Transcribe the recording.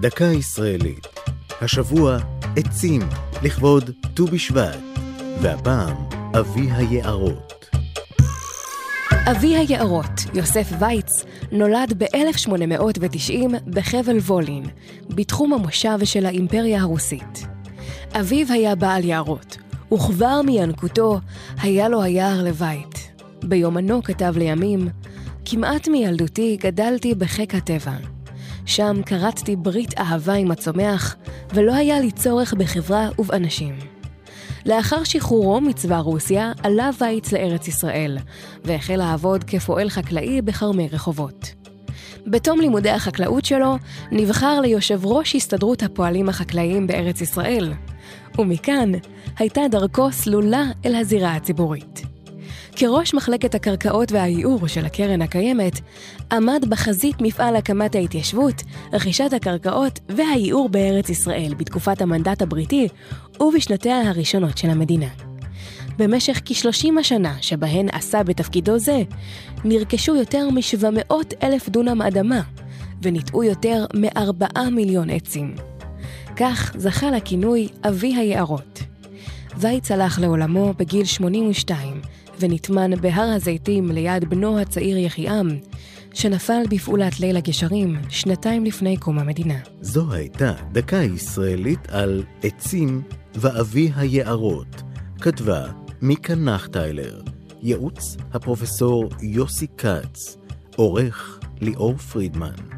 דקה ישראלית. השבוע עצים לכבוד ט"ו בשבט, והפעם אבי היערות. אבי היערות, יוסף וייץ, נולד ב-1890 בחבל וולין, בתחום המושב של האימפריה הרוסית. אביו היה בעל יערות, וכבר מינקותו היה לו היער לבית. ביומנו כתב לימים, כמעט מילדותי גדלתי בחיק הטבע. שם כרתתי ברית אהבה עם הצומח, ולא היה לי צורך בחברה ובאנשים. לאחר שחרורו מצבא רוסיה, עלה וייץ לארץ ישראל, והחל לעבוד כפועל חקלאי בכרמי רחובות. בתום לימודי החקלאות שלו, נבחר ליושב ראש הסתדרות הפועלים החקלאיים בארץ ישראל, ומכאן הייתה דרכו סלולה אל הזירה הציבורית. כראש מחלקת הקרקעות והייעור של הקרן הקיימת, עמד בחזית מפעל הקמת ההתיישבות, רכישת הקרקעות והייעור בארץ ישראל בתקופת המנדט הבריטי ובשנותיה הראשונות של המדינה. במשך כ-30 השנה שבהן עשה בתפקידו זה, נרכשו יותר מ-700 אלף דונם אדמה, וניטעו יותר מ-4 מיליון עצים. כך זכה לכינוי אבי היערות. וייץ הלך לעולמו בגיל 82, ונטמן בהר הזיתים ליד בנו הצעיר יחיעם, שנפל בפעולת ליל הגשרים שנתיים לפני קום המדינה. זו הייתה דקה ישראלית על עצים ואבי היערות. כתבה מיקה נחטיילר, ייעוץ הפרופסור יוסי כץ, עורך ליאור פרידמן.